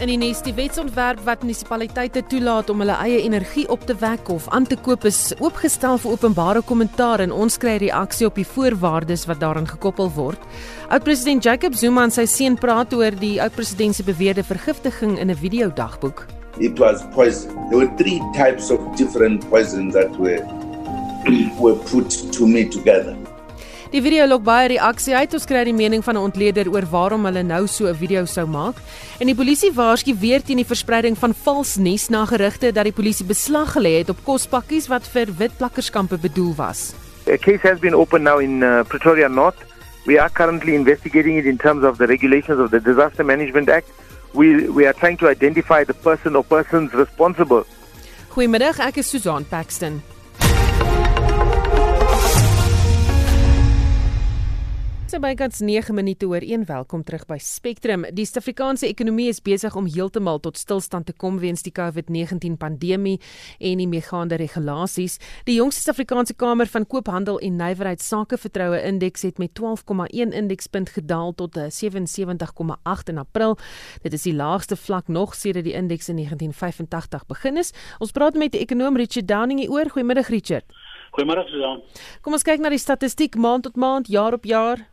In die nuus die wetsontwerp wat munisipaliteite toelaat om hulle eie energie op te wek of aan te koop is oopgestel vir openbare kommentaar en ons kry reaksie op die voorwaardes wat daaraan gekoppel word. Oud-president Jacob Zuma en sy seun praat oor die oud-president se beweerde vergiftiging in 'n videodagboek. It was poison. There were three types of different poisons that were were put to me together. Die video lok baie reaksie uit. Ons kry die mening van 'n ontleder oor waarom hulle nou so 'n video sou maak. En die polisie waarsku weer teen die verspreiding van vals nuus na gerugte dat die polisie beslag gelê het op kospakkies wat vir witplakkerskampe bedoel was. A case has been opened now in uh, Pretoria North. We are currently investigating it in terms of the regulations of the Disaster Management Act. We we are trying to identify the person or persons responsible. Goeiemiddag, ek is Susan Paxton. So bykans 9 minute oor 1 welkom terug by Spectrum. Die Suid-Afrikaanse ekonomie is besig om heeltemal tot stilstand te kom weens die COVID-19 pandemie en die meegaande regulasies. Die jongste Suid-Afrikaanse Kamer van Koophandel en Nywerheid Sakevertroue indeks het met 12,1 indekspunt gedaal tot 77,8 in April. Dit is die laagste vlak nog sedert die indeks in 1985 begin is. Ons praat met die ekonom Richard Downing hieroor. Goeiemiddag Richard. Goeiemôre Susan. Kom ons kyk na die statistiek maand tot maand, jaar op jaar.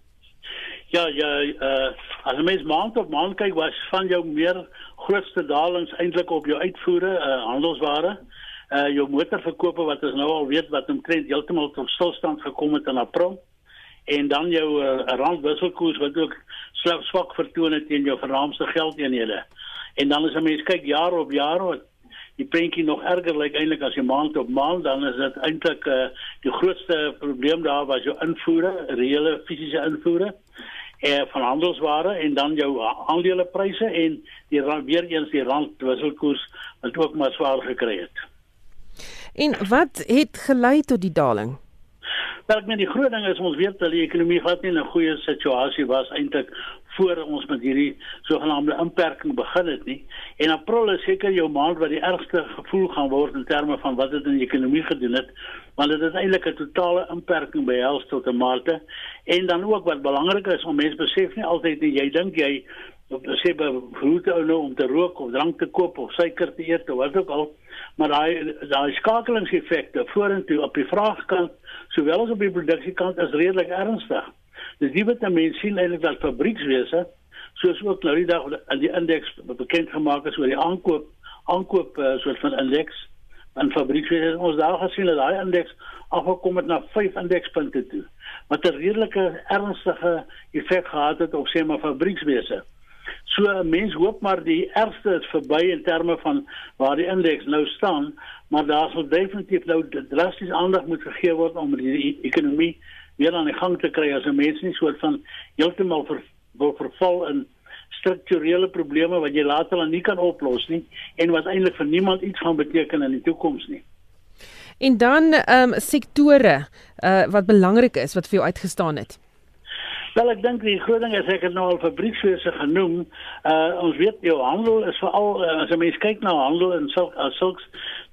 Ja, ja, uh as mens maand op maand kyk, was van jou meer grootste dalings eintlik op jou uitvoere, uh handelsware. Uh jou motorverkope wat ons nou al weet wat omtrent heeltemal tot stilstand gekom het in April. En dan jou uh, randwisselkoers wat ook swak vertoon het teen jou vernaamste geldeenhede. En dan as 'n mens kyk jaar op jaar wat die prentjie nog erger lyk eintlik as die maand op maand dan is dit eintlik uh, die grootste probleem daar was jou invoere, reële fisiese invoere eh van handelsware en dan jou aandelepryse en die weer eens die rand wisselkoers wat ook maar swaar gekry het. En wat het gelei tot die daling? Wel, ek meen die groot ding is ons weet dat die ekonomie glad nie in 'n goeie situasie was eintlik voor ons met hierdie sogenaamde inperking begin het nie. En April is seker jou maand wat die ergste gevoel gaan word in terme van wat dit in die ekonomie gedoen het, want dit is eintlik 'n totale inperking behels tot 'n mate. En dan ook wat belangrik is om mense besef nie altyd nie, jy dink jy op sê behoefte ou nou om te rook of drank te koop of suiker te eet of wat ook al maar daai daai skakelingseffekte vorentoe op die vraagkant sowel as op die produksiekant is redelik ernstig. Dis nie wat mense sien eintlik dat fabriekswese soos ook nou die dag in die indeks bekend gemaak is oor die aankoop aankoop uh, soort van indeks in fabriekswese ons daar gesien dat daai indeks afgekom het na 5 indekspunte toe wat 'n redelike ernstige effek gehad het op sê maar fabriekswese. So 'n mens hoop maar die ergste is verby in terme van waar die indeks nou staan, maar daar sal definitief nou drasties aandag moet gegee word om die ekonomie weer aan die gang te kry as 'n mens nie soort van heeltemal ver, wil verval in strukturele probleme wat jy later dan nie kan oplos nie en wat eintlik vir niemand iets gaan beteken in die toekoms nie. En dan ehm um, sektore uh, wat belangrik is wat vir jou uitgestaan het. Wel ek dink die groot ding is ek het nou al fabriekswese genoem. Uh ons weet jou handel is veral uh, as 'n mens kyk na handel en sulk as sulks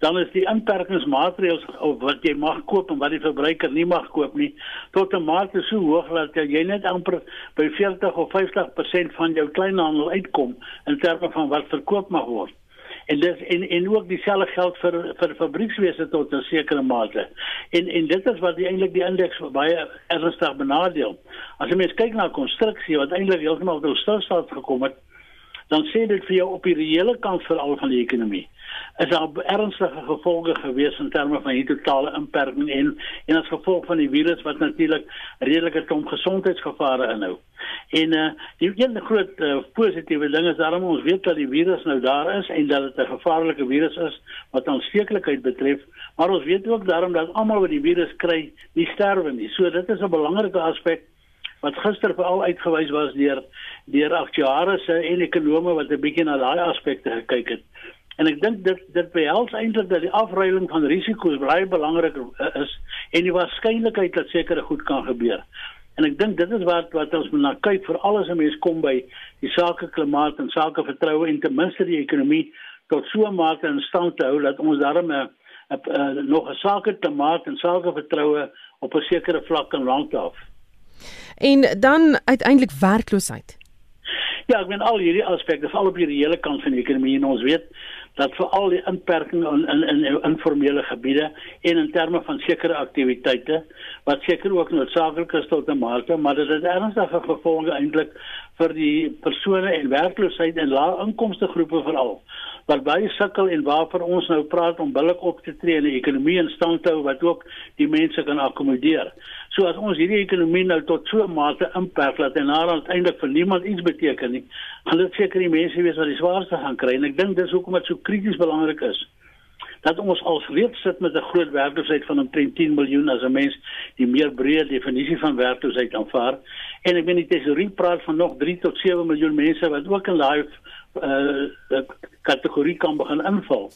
dan is die inperkingsmaatreëls of wat jy mag koop en wat die verbruiker nie mag koop nie tot 'n mate so hoog dat jy net amper by 40 of 50% van jou kleinhandel uitkom in terme van wat verkoop mag word. En dis en en ook dieselfde geld vir vir fabriekswese tot 'n sekere mate. En en dit is wat eintlik die indeks baie ernstig benadeel. As jy mens kyk na konstruksie wat eintlik heeltemal tot stilstand gekom het, dan sê dit vir jou op die reële kant veral van die ekonomie is daar ernstige gevolge gewees in terme van die totale inperking en en as gevolg van die virus wat natuurlik redelike klomp gesondheidsgevare inhou. En uh die een groot uh, positiewe ding is daarom ons weet dat die virus nou daar is en dat dit 'n gevaarlike virus is wat aansteeklikheid betref, maar ons weet ook daarom dat almal wat die virus kry, nie sterwe nie. So dit is 'n belangrike aspek wat gister veral uitgewys was deur deur aktuaries en ekonome wat 'n bietjie na daai aspekte gekyk het. En ek dink dit dit behels eintlik dat die afruiling van risiko's baie belangrik is en die waarskynlikheid dat sekere goed kan gebeur. En ek dink dit is wat wat ons moet na kyk vir alles as mens kom by die sakeklimaat en sakevertroue en ten minste die ekonomie tot so 'n mate in stand te hou dat ons daarmee nog 'n sakeklimaat en sakevertroue op 'n sekere vlak kan handhaaf. En dan uiteindelik werkloosheid. Ja, ek meen al hierdie aspekte, veral op die reële kant van die ekonomie en ons weet dat vir al die inperkings in in in informele gebiede en in terme van sekere aktiwiteite wat seker ook noodsaaklik is tot 'n mate, maar dit het ernstige gevolge eintlik vir die persone en werkloosheid en lae inkomste groepe veral wat baie sukkel en waarvoor ons nou praat om billik op te tree en die ekonomie in stand te hou wat ook die mense kan akkommodeer. So as ons hierdie ekonomie nou tot so 'n mate inperk dat en nou uiteindelik vir niemand iets beteken nie, gaan dit seker die mense wees wat die swaarste gaan kry. En ek dink dis hoekom dit so krities belangrik is dat ons als reeds sit met 'n groot werkloosheid van omtrent 10 miljoen as 'n mens die meer breë definisie van werkloosheid aanvaar. En ek weet die tesorie praat van nog 3 tot 7 miljoen mense wat ook in daai uh, kategorie kan begin inval.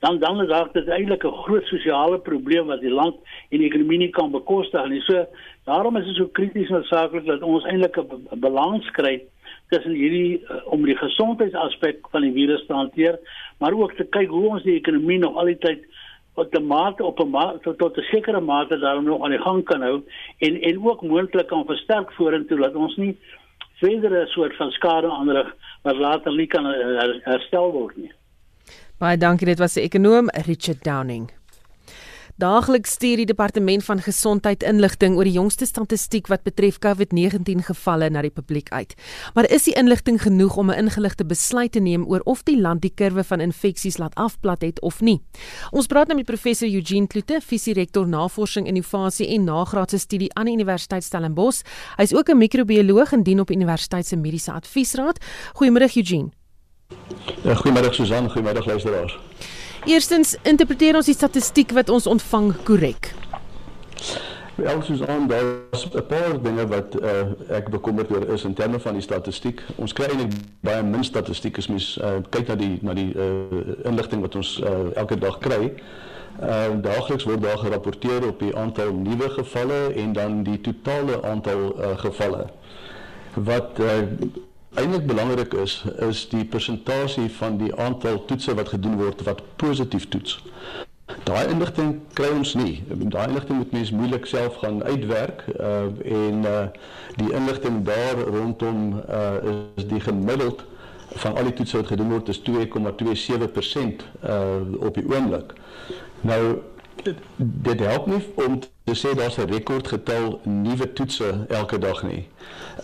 Dan dan is daar dit eintlik 'n groot sosiale probleem wat die land en die ekonomie nie kan bekostig nie. So daarom is dit so krities noodsaaklik dat ons eintlik 'n balans kry tussen hierdie uh, om die gesondheidsaspek van die virus te hanteer, maar ook te kyk hoe ons die ekonomie nog al die tyd op 'n mate op 'n mate tot, tot 'n sekere mate daarom nog aan die gang kan hou en en ook moontlik kan versterk vorentoe dat ons nie verdere soort van skade aanrig wat later nie kan herstel word nie. Baie dankie, dit was die ekonom Richard Downing. Daagliks stuur die departement van gesondheid inligting oor die jongste statistiek wat betref COVID-19 gevalle na die publiek uit. Maar is die inligting genoeg om 'n ingeligte besluit te neem oor of die land die kurwe van infeksies laat afplat het of nie? Ons praat nou met professor Eugene Kloete, visierektor navorsing, innovasie en nagraadse studie aan die Universiteit Stellenbosch. Hy's ook 'n microbioloog en dien op die universiteit se mediese adviesraad. Goeiemôre Eugene. Ja, goeiemôre Susan, goeiemôre luisteraars. Eerstens, interpreteer ons die statistiek wat ons ontvang korrek. Wel, Susan, daar is 'n paar dinge wat uh, ek bekommerd oor is in terme van die statistiek. Ons kry eintlik baie min statistiek as mens uh, kyk na die na die uh, inligting wat ons uh, elke dag kry. Uh, daagliks word daar gerapporteer op die aantal nuwe gevalle en dan die totale aantal uh, gevalle. Wat uh, eintlik belangrik is is die persentasie van die aantal toetse wat gedoen word wat positief toets. Daai inligting kry ons nie. Daai inligting moet mens moeilik self gaan uitwerk uh, en uh, die inligting daar rondom uh, is die gemiddeld van al die toetse wat gedoen word is 2,27% uh, op die oomblik. Nou dit help nie om te sê daar's 'n rekordgetal nuwe toetse elke dag nie.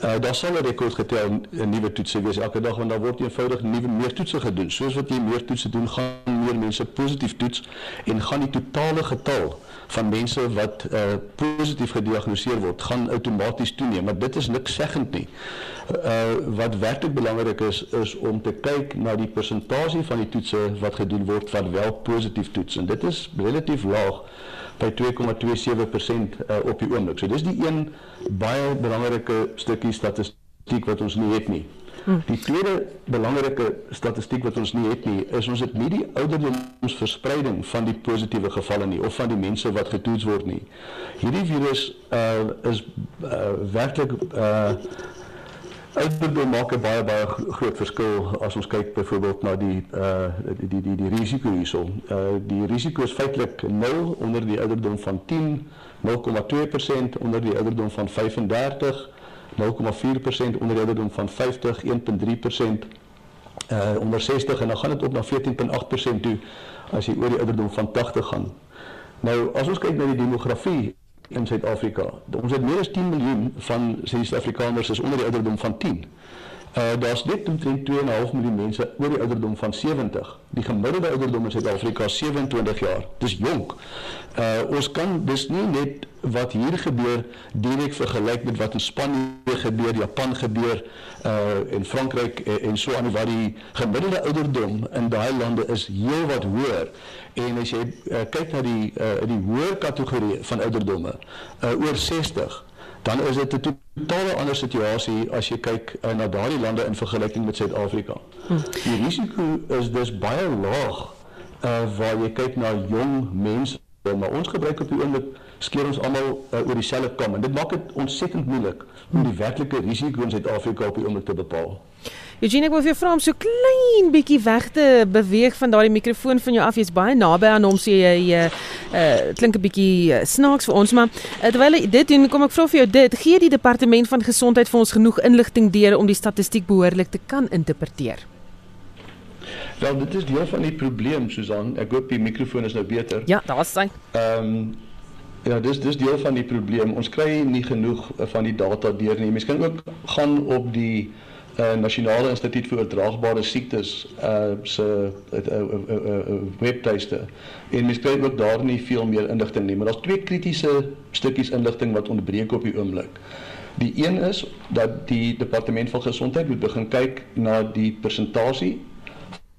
Uh daar sal 'n rekordgetal nuwe toetse wees elke dag want daar word eenvoudig nuwe meer toetse gedoen. Soos wat jy meer toetse doen, gaan meer mense positief toets en gaan die totale getal van mense wat uh positief gediagnoseer word, gaan outomaties toeneem. Maar dit is niks seggend nie. Uh wat werklik belangrik is is om te kyk na die persentasie van die toetse wat gedoen word wat wel positief toets en dit is relatief laag by 2,27% uh, op die oomblik. So dis die een baie belangrike stukkie statistiek wat ons nie het nie. Hm. Die tweede belangrike statistiek wat ons nie het nie, is ons het nie die ouderdomsverspreiding van die positiewe gevalle nie of van die mense wat getoets word nie. Hierdie virus uh, is uh, werklik uh, Ouderdom maak 'n baie baie groot verskil as ons kyk byvoorbeeld na die uh die die die, die risiko hierso. Uh die risiko is feitelik 0 onder die ouderdom van 10, 0,2% onder die ouderdom van 35, 0,4% onder die ouderdom van 50, 1.3% uh onder 60 en dan gaan dit op na 14.8% toe as jy oor die ouderdom van 80 gaan. Nou as ons kyk na die demografie in Suid-Afrika. Ons het meer as 10 miljoen van Suid-Afrikaners is onder die ouderdom van 10. Uh daar's net omtrent 2.5 miljoen mense oor die ouderdom van 70. Die gemiddelde ouderdom in Suid-Afrika is 27 jaar. Dis jonk. Uh ons kan dis nie net wat hier gebeur direk vergelyk met wat in Spanje gebeur, Japan gebeur, uh in Frankryk en, en so aan waar die gemiddelde ouderdom in daai lande is heelwat hoër. En as jy uh, kyk na die uh die hoër kategorie van ouderdomme, uh oor 60 dan is dit 'n totale ander situasie as jy kyk uh, na daardie lande in vergelyking met Suid-Afrika. Hm. Die risiko is dus baie laag uh waar jy kyk na jong mense, maar ons gebruik op die oomblik skeer ons almal uh, oor dieselfde kam en dit maak dit ontsettend moeilik om die werklike risiko in Suid-Afrika op die oomblik te bepaal. Eugene, ek wil vir jou vra om so klein bietjie weg te beweeg van daardie mikrofoon van jou af. Jy's baie naby aan hom, so jy uh, uh klink 'n bietjie uh, snaaks vir ons, maar uh, terwyl jy dit doen, kom ek vra vir jou dit, gee die departement van gesondheid vir ons genoeg inligting deur om die statistiek behoorlik te kan interpreteer? Wel, dit is deel van die probleem, Susan. Ek hoop die mikrofoon is nou beter. Ja, daar's hy. Ehm um, Ja, dis dis deel van die probleem. Ons kry nie genoeg van die data deur nie. Mens kan ook gaan op die uh, Nasionale Instituut vir Oordraagbare Siektes uh se uh, uh, uh, uh, uh, webtuiste. En mens kry ook daar nie veel meer inligting nie, maar daar's twee kritiese stukkies inligting wat ontbreek op die oomblik. Die een is dat die departement van gesondheid moet begin kyk na die persentasie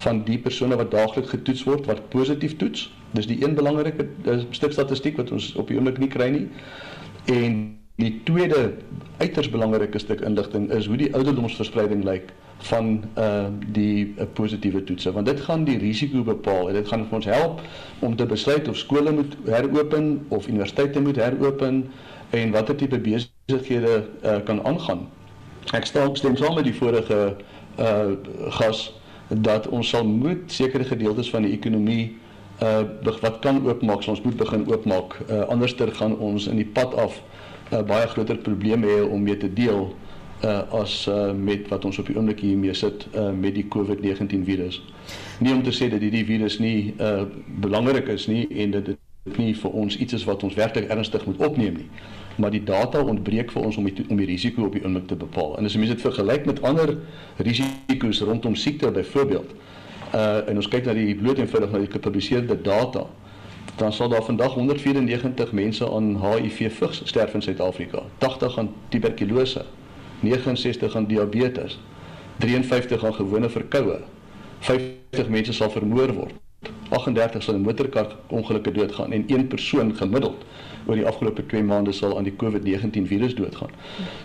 van die persone wat daagliks getoets word wat positief toets. Dis die een belangrike stuk statistiek wat ons op die oomblik nie kry nie. En die tweede uiters belangrike stuk inligting is hoe die ouderdomsverspreiding lyk van uh die uh, positiewe toetse want dit gaan die risiko bepaal en dit gaan vir ons help om te besluit of skole moet heropen of universiteite moet heropen en watter tipe besighede uh, kan aangaan. Ek stel stem saam met die vorige uh gas dat ons sal moet sekere gedeeltes van die ekonomie uh wat kan oopmaak, so ons moet begin oopmaak. Uh anderster gaan ons in die pad af uh, baie groter probleme hê om mee te deel uh as uh met wat ons op die oomblik hier mee sit uh met die COVID-19 virus. Nie om te sê dat hierdie virus nie uh belangrik is nie en dat dit nie vir ons iets is wat ons werklik ernstig moet opneem nie maar die data ontbreek vir ons om die om die risiko op die oomblik te bepaal. En as jy dit vergelyk met ander risiko's rondom siekte byvoorbeeld, uh en ons kyk na die bloot eenvoudig na die gepubliseerde data, dan sal daar vandag 194 mense aan HIV vigs sterf in Suid-Afrika. 80 aan tuberkulose, 69 aan diabetes, 53 aan gewone verkoue. 50 mense sal vermoor word. 38 sal in motorkar ongelukke doodgaan en een persoon gemiddeld oor die afgelope 2 maande sal aan die COVID-19 virus doodgaan.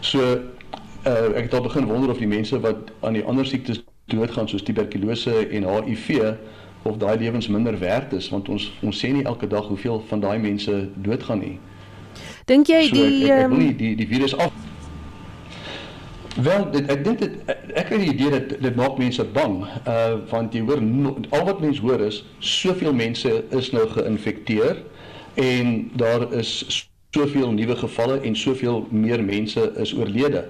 So uh, ek het al begin wonder of die mense wat aan die ander siektes doodgaan soos tuberkulose en HIV of daai lewens minder werd is want ons ons sê nie elke dag hoeveel van daai mense doodgaan nie. Dink jy so, die ek, ek, ek um, nie die die virus af Wel, dit, ek dink dit ek het die idee dat dit maak mense bang. Uh want jy hoor no, al wat mense hoor is soveel mense is nou geïnfekteer en daar is soveel nuwe gevalle en soveel meer mense is oorlede.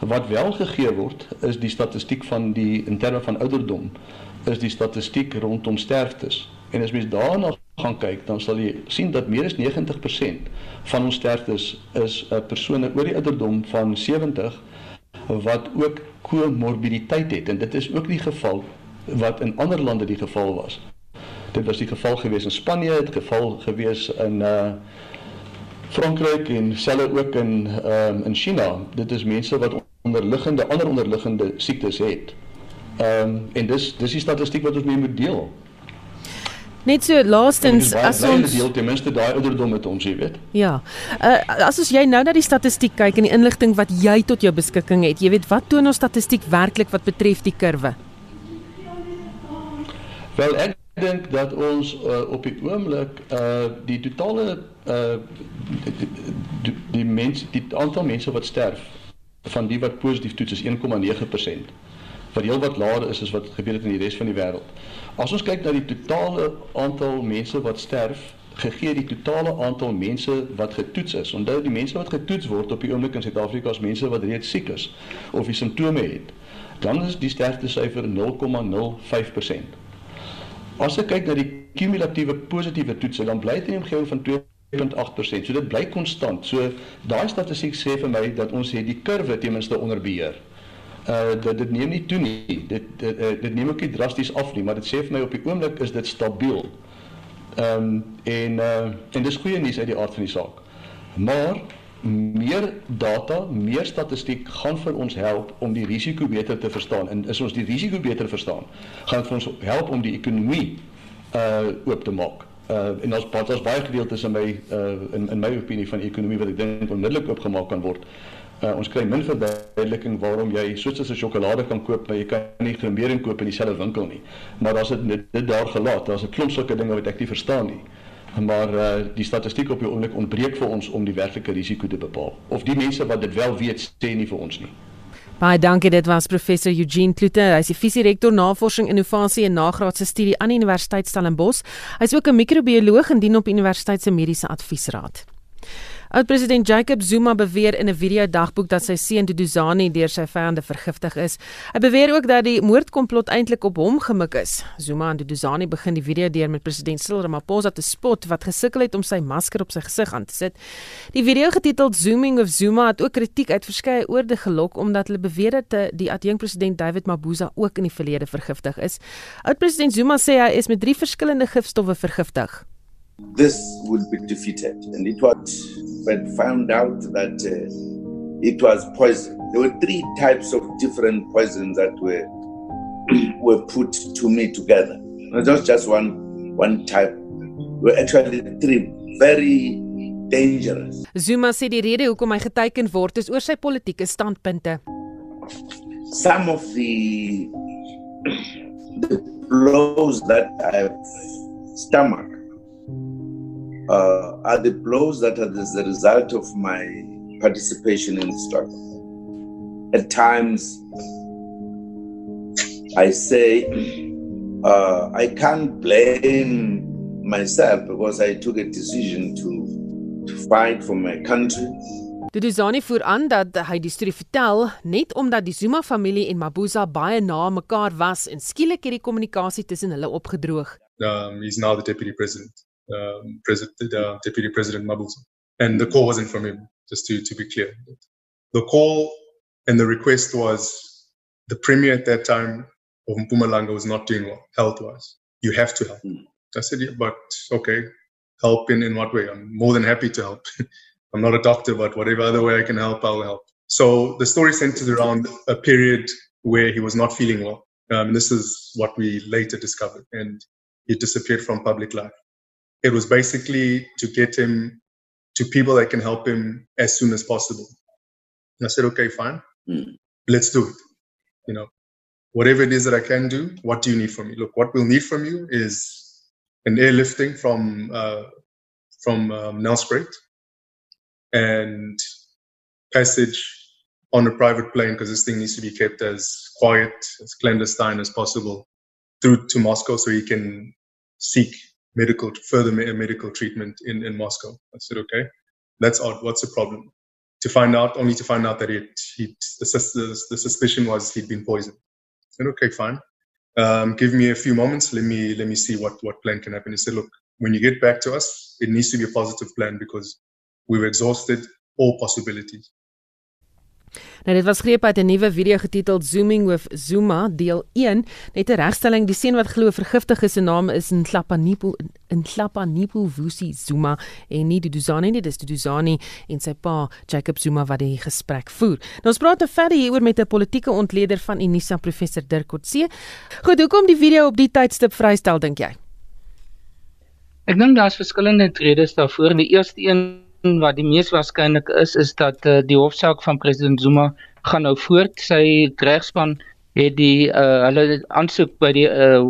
Wat wel gegee word is die statistiek van die in terme van ouderdom is die statistiek rondom sterftes. En as mens daarna gaan kyk, dan sal jy sien dat meer as 90% van ons sterftes is 'n uh, persone oor die ouderdom van 70 wat ook komorbiditeit het en dit is ook die geval wat in ander lande die geval was. Dit was die geval gewees in Spanje, dit geval gewees in uh Frankryk en selfs ook in ehm um, in China. Dit is mense wat onderliggende ander onderliggende siektes het. Ehm um, en dis dis die statistiek wat ons mee moet deel. net so laastens as ons deel ten minste daai ouderdom met ons, jy weet. Ja. Uh, as ons jy nou na die statistiek kyk en die inligting wat jy tot jou beskikking het, jy weet wat toon ons statistiek werklik wat betref die kurwe? Wel ek dink dat ons uh, op die oomblik uh die totale uh die, die, die mense die aantal mense wat sterf van die wat positief toets is 1,9% wat heelwat laer is as wat gebeur het in die res van die wêreld. As ons kyk na die totale aantal mense wat sterf gegee die totale aantal mense wat getoets is. Onthou die mense wat getoets word op die oomblik in Suid-Afrika is mense wat reeds siek is of die simptome het. Dan is die sterftesyfer 0,05%. As ek kyk na die kumulatiewe positiewe toetse, dan bly dit in die omgewing van 2.8%. So dit bly konstant. So daai statistiek sê vir my dat ons het die kurwe ten minste onder beheer. Uh dit dit neem nie toe nie. Dit dit, uh, dit neem ook nie drasties af nie, maar dit sê vir my op die oomblik is dit stabiel. Ehm um, en uh en dis goeie nuus uit die aard van die saak. Maar meer data, meer statistiek gaan vir ons help om die risiko beter te verstaan. En as ons die risiko beter verstaan, gaan dit vir ons help om die ekonomie uh oop te maak. Uh en ons pad ons baie gedeeltes in my uh in in my opinie van ekonomie wat ek dink onmiddellik oopgemaak kan word. Uh ons kry min verduideliking waarom jy soos 'n sjokolade kan koop, maar jy kan nie gemering koop in dieselfde winkel nie. Maar daar's dit dit daar gelaat. Daar's 'n klomp sulke dinge wat ek nie verstaan nie maar uh, die statistiek op die oomblik ontbreek vir ons om die werklike risiko te bepaal of die mense wat dit wel weet sê nie vir ons nie Baie dankie dit was professor Eugene Kloete. Hy is die visierektor navorsing innovasie en nagraadse studie aan Universiteit Stellenbosch. Hy is ook 'n microbioloog en dien op Universiteit se mediese adviesraad. Oud-president Jacob Zuma beweer in 'n video dagboek dat sy seun Duduzane deur sy vyande vergiftig is. Hy beweer ook dat die moordkomplot eintlik op hom gemik is. Zuma en Duduzane begin die video deur met president Cyril Ramaphosa te spot wat gesukkel het om sy masker op sy gesig aan te sit. Die video getiteld Zooming of Zuma het ook kritiek uit verskeie oorde gelok omdat hulle beweer dat eh, die adjunkpresident David Mabuza ook in die verlede vergiftig is. Oud-president Zuma sê hy is met drie verskillende gifstowwe vergiftig. This will be defeated and it was but found out that uh, it was poison. There were three types of different poisons that were were put to me together. Not just just one one type. Were actually three very dangerous. Zuma sê die rede hoekom hy geteken word is oor sy politieke standpunte. Some of the the blows that I've stomached uh, are the blows that are the result of my participation in the struggle. At times, I say uh, I can't blame myself because I took a decision to, to fight for my country. Die Duzani voer aan dat hy die storie vertel net omdat die Zuma familie en Mabuza baie na mekaar was en skielik het die kommunikasie tussen hulle opgedroog. Um he's now the deputy president. Um, President, uh, Deputy President Mabuza. And the call wasn't from him, just to, to be clear. The call and the request was the premier at that time of Mpumalanga was not doing well, health wise. You have to help. Mm. I said, yeah, but okay, help in, in what way? I'm more than happy to help. I'm not a doctor, but whatever other way I can help, I'll help. So the story centers around a period where he was not feeling well. Um, this is what we later discovered. And he disappeared from public life it was basically to get him to people that can help him as soon as possible. And I said, okay, fine, mm. let's do it. You know, whatever it is that I can do, what do you need from me? Look, what we'll need from you is an airlifting from uh, from um, Nelspruit and passage on a private plane because this thing needs to be kept as quiet, as clandestine as possible through to Moscow so he can seek medical further medical treatment in, in Moscow. I said, okay, that's odd. What's the problem? To find out, only to find out that it, he, the, the, suspicion was he'd been poisoned. I said, okay, fine. Um, give me a few moments. Let me let me see what what plan can happen. He said, look, when you get back to us, it needs to be a positive plan because we've exhausted all possibilities. Nou dit was greep uit 'n nuwe video getiteld Zooming with Zuma deel 1, net 'n regstelling. Die seun wat glo vergiftig is se naam is Nhlapanipo Nhlapanipo Vusi Zuma en nie Duduzane nie, dis Duduzane en sy pa Jacob Zuma wat die gesprek voer. Nou ons praat verder hieroor met 'n politieke ontleder van Unisa professor Dirk Kotse. Goed, hoekom die video op die tydstip vrystel dink jy? Ek dink daar's verskillende redes daarvoor. Die eerste een wat die mees waarskynlik is is dat uh, die hofsaak van president Zuma gaan nou voort. Sy regspan het die uh, hulle aansoek by die uh,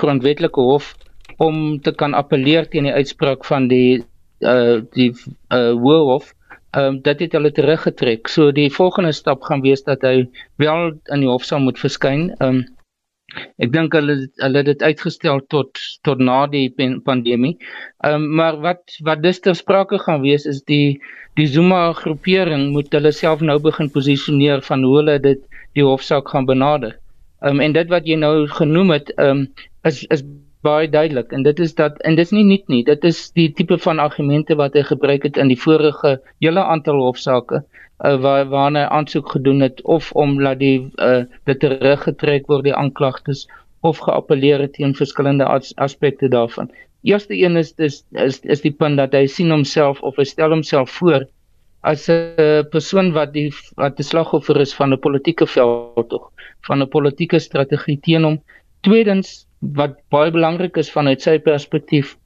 grondwetlike hof om te kan appeleer teen die uitspraak van die uh, die uh, hof. Ehm um, dit het hulle teruggetrek. So die volgende stap gaan wees dat hy wel in die hof sal moet verskyn. Ehm um, Ek dink hulle hulle het dit uitgestel tot tot na die pandemie. Ehm um, maar wat wat dus ter sprake gaan wees is die die Zuma groepering moet hulle self nou begin posisioneer van hoe hulle dit die hofsaak gaan benader. Ehm um, en dit wat jy nou genoem het ehm um, is is baie duidelik en dit is dat en dit is nie nuut nie. Dit is die tipe van argumente wat hy gebruik het in die vorige hele aantal hofsaake uh, waar waarna aansoek gedoen het of om laat die uh, dit teruggetrek word die aanklagtes of geappeleer het teen verskillende as, aspekte daarvan. Eerste een is dis is is die punt dat hy sien homself of hy stel homself voor as 'n persoon wat die wat 'n slagoffer is van 'n politieke veldtog, van 'n politieke strategie teen hom. Tweedens wat baie belangrik is vanuit sy perspektief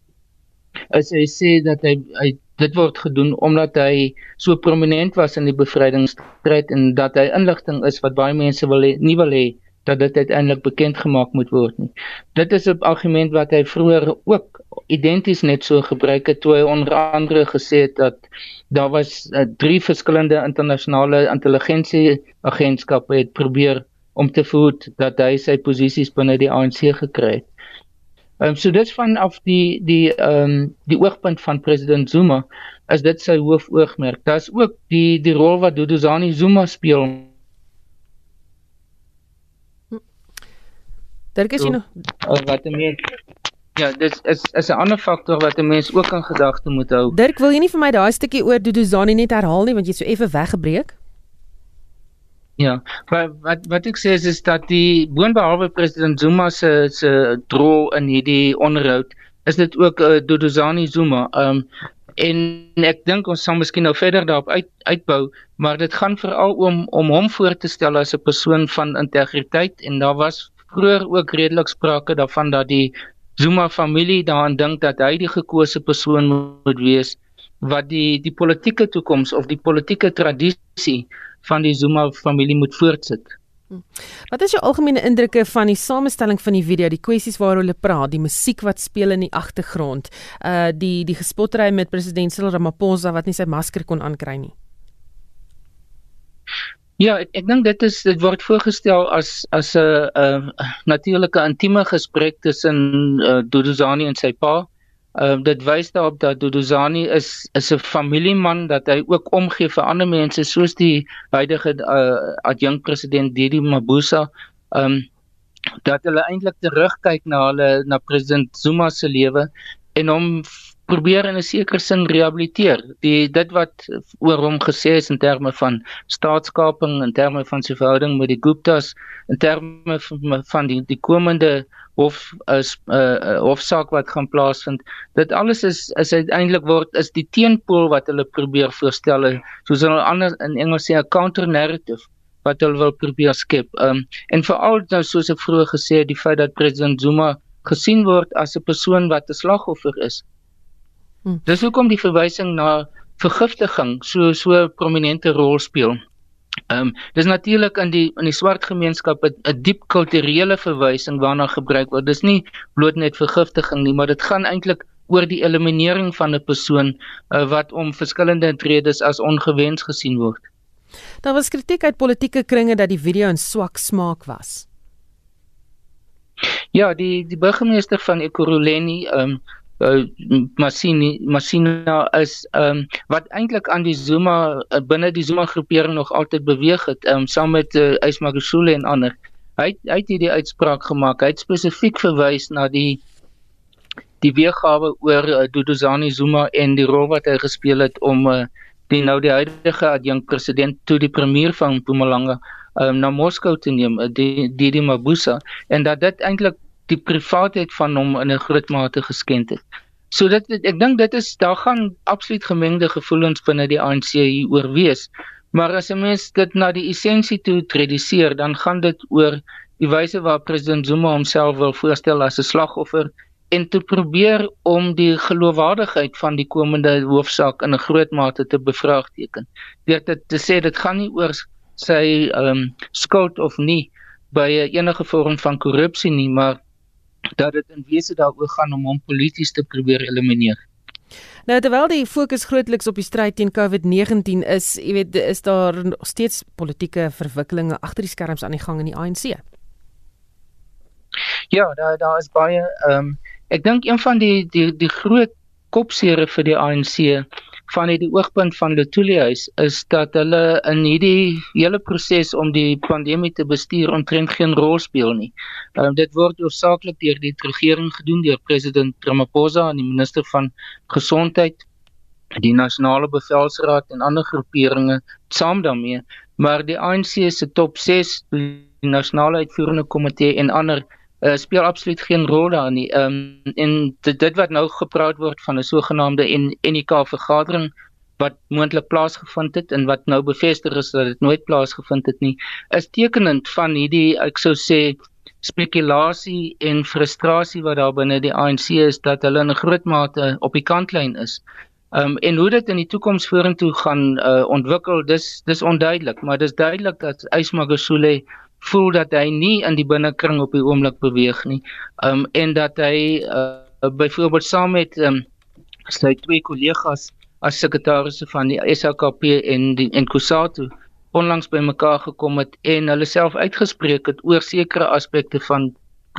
is hy sê dat hy hy dit word gedoen omdat hy so prominent was in die bevrydingsstryd en dat hy inligting is wat baie mense wil he, nie wil hê dat dit uiteindelik bekend gemaak moet word nie. Dit is 'n argument wat hy vroeër ook identies net so gebruik het toe hy onder andere gesê het dat daar was uh, drie verskillende internasionale intelligensie agentskappe het probeer om te voed dat hy sy posisies binne die ANC gekry het. Ehm um, so dit vanaf die die ehm um, die oogpunt van president Zuma is dit sy hoofoogmerk. Daar's ook die die rol wat Duduzani Zuma speel. Dirk is jy nog wat meer Ja, dit is is 'n ander faktor wat 'n mens ook in gedagte moet hou. Dirk, wil jy nie vir my daai stukkie oor Duduzani net herhaal nie want jy het so effe weggebreek? Ja, wat wat wat ek sê is, is dat die boonbehalwe president Zuma se se rol in hierdie onderhoud is dit ook uh, Duduzani Zuma. Ehm um, en ek dink ons sal miskien nou verder daarop uit uitbou, maar dit gaan veral om om hom voor te stel as 'n persoon van integriteit en daar was vroeër ook redelik sprake daarvan dat die Zuma familie daaraan dink dat hy die gekose persoon moet wees wat die die politieke toekoms of die politieke tradisie van die Zuma familie moet voortsit. Hm. Wat is jou algemene indrukke van die samestelling van die video, die kwessies waaroor hulle praat, die musiek wat speel in die agtergrond, uh die die gespottery met president Cyril Ramaphosa wat nie sy masker kon aankry nie? Ja, ek, ek dink dit is dit word voorgestel as as 'n 'n natuurlike intieme gesprek tussen uh, Duduzani en sy pa. Ehm uh, dit wys daarop dat Duduzani is is 'n familieman dat hy ook omgee vir ander mense soos die huidige uh, adjunkt president Didi Mabuza. Ehm um, dat hulle eintlik terugkyk na hulle na president Zuma se lewe en hom probeer in 'n sekere sin rehabiliteer. Die dit wat oor hom gesê is in terme van staatskaping, in terme van sy verhouding met die Guptas, in terme van, die die komende of is 'n uh, uh, hofsaak wat gaan plaasvind. Dit alles is is uiteindelik word is die teenpool wat hulle probeer voorstel soos hulle anders in Engels sê 'n counter narrative wat hulle wil probeer skep. Um en veral nou soos ek vroeër gesê het die feit dat president Zuma gesien word as 'n persoon wat 'n slagoffer is. Hmm. Dis hoekom die verwysing na vergiftiging so so prominente rol speel. Ehm um, dis natuurlik in die in die swart gemeenskap 'n diep kulturele verwysing waarna gebruik word. Dis nie bloot net vergiftiging nie, maar dit gaan eintlik oor die eliminering van 'n persoon uh, wat om verskillende redes as ongewens gesien word. Daar was kritiek uit politieke kringe dat die video in swak smaak was. Ja, die die burgemeester van Ekurhuleni ehm um, uh, Masini Masina is ehm um, wat eintlik aan die Zuma uh, binne die Zuma groepering nog altyd beweeg het um, saam met uh, Ismagashule en ander. Hy hy het hierdie uitspraak gemaak. Hy het spesifiek verwys na die die weergawe oor uh, Duduzani Zuma en die rol wat hy gespeel het om uh, die nou die huidige adjunkt president toe die premier van Mpumalanga um, na Moskou te neem, uh, die Didi Mabuza en dat dit eintlik die privaatheid van hom in 'n groot mate geskend het. So dit ek dink dit is daar gaan absoluut gemengde gevoelens binne die ANC hier oor wees. Maar as 'n mens dit na die essensie toe reduseer, dan gaan dit oor die wyse waarop president Zuma homself wil voorstel as 'n slagoffer en te probeer om die geloofwaardigheid van die komende hoofsaak in 'n groot mate te bevraagteken. Deur dit te sê dit gaan nie oor sy ehm um, skuld of nie by enige vorm van korrupsie nie, maar dat dit in wese daaroor gaan om hom polities te probeer elimineer. Nou terwyl die fokus grootliks op die stryd teen COVID-19 is, jy weet, is daar steeds politieke verwikkelinge agter die skerms aan die gang in die ANC. Ja, daar daar is baie ehm um, ek dink een van die die die groot kopsere vir die ANC van die oogpunt van Lotuli huis is dat hulle in hierdie hele proses om die pandemie te bestuur omtrent geen rol speel nie. Ehm uh, dit word oorsaaklik deur die regering gedoen deur president Ramaphosa en die minister van gesondheid, die nasionale bevelsraad en ander groeperinge saam daarmee, maar die ANC se top 6, die nasionale uitvoerende komitee en ander uh, speel absoluut geen rol daarin nie. Ehm um, en dit, dit wat nou gepraat word van 'n sogenaamde NK vergadering wat moontlik plaasgevind het en wat nou bevestig is dat dit nooit plaasgevind het nie, is tekenend van hierdie ek sou sê spekulasie en frustrasie wat daar binne die ANC is dat hulle in groot mate op die kantlyn is. Ehm um, en hoe dit in die toekoms vorentoe gaan uh, ontwikkel, dis dis onduidelik, maar dis duidelik dat Ysmagosule voel dat hy nie in die binnekring op die oomblik beweeg nie. Um en dat hy uh, byvoorbeeld saam met um, sy twee kollegas as sekretarisse van die SAKP en die en Kusatu onlangs bymekaar gekom het en hulle self uitgespreek het oor sekere aspekte van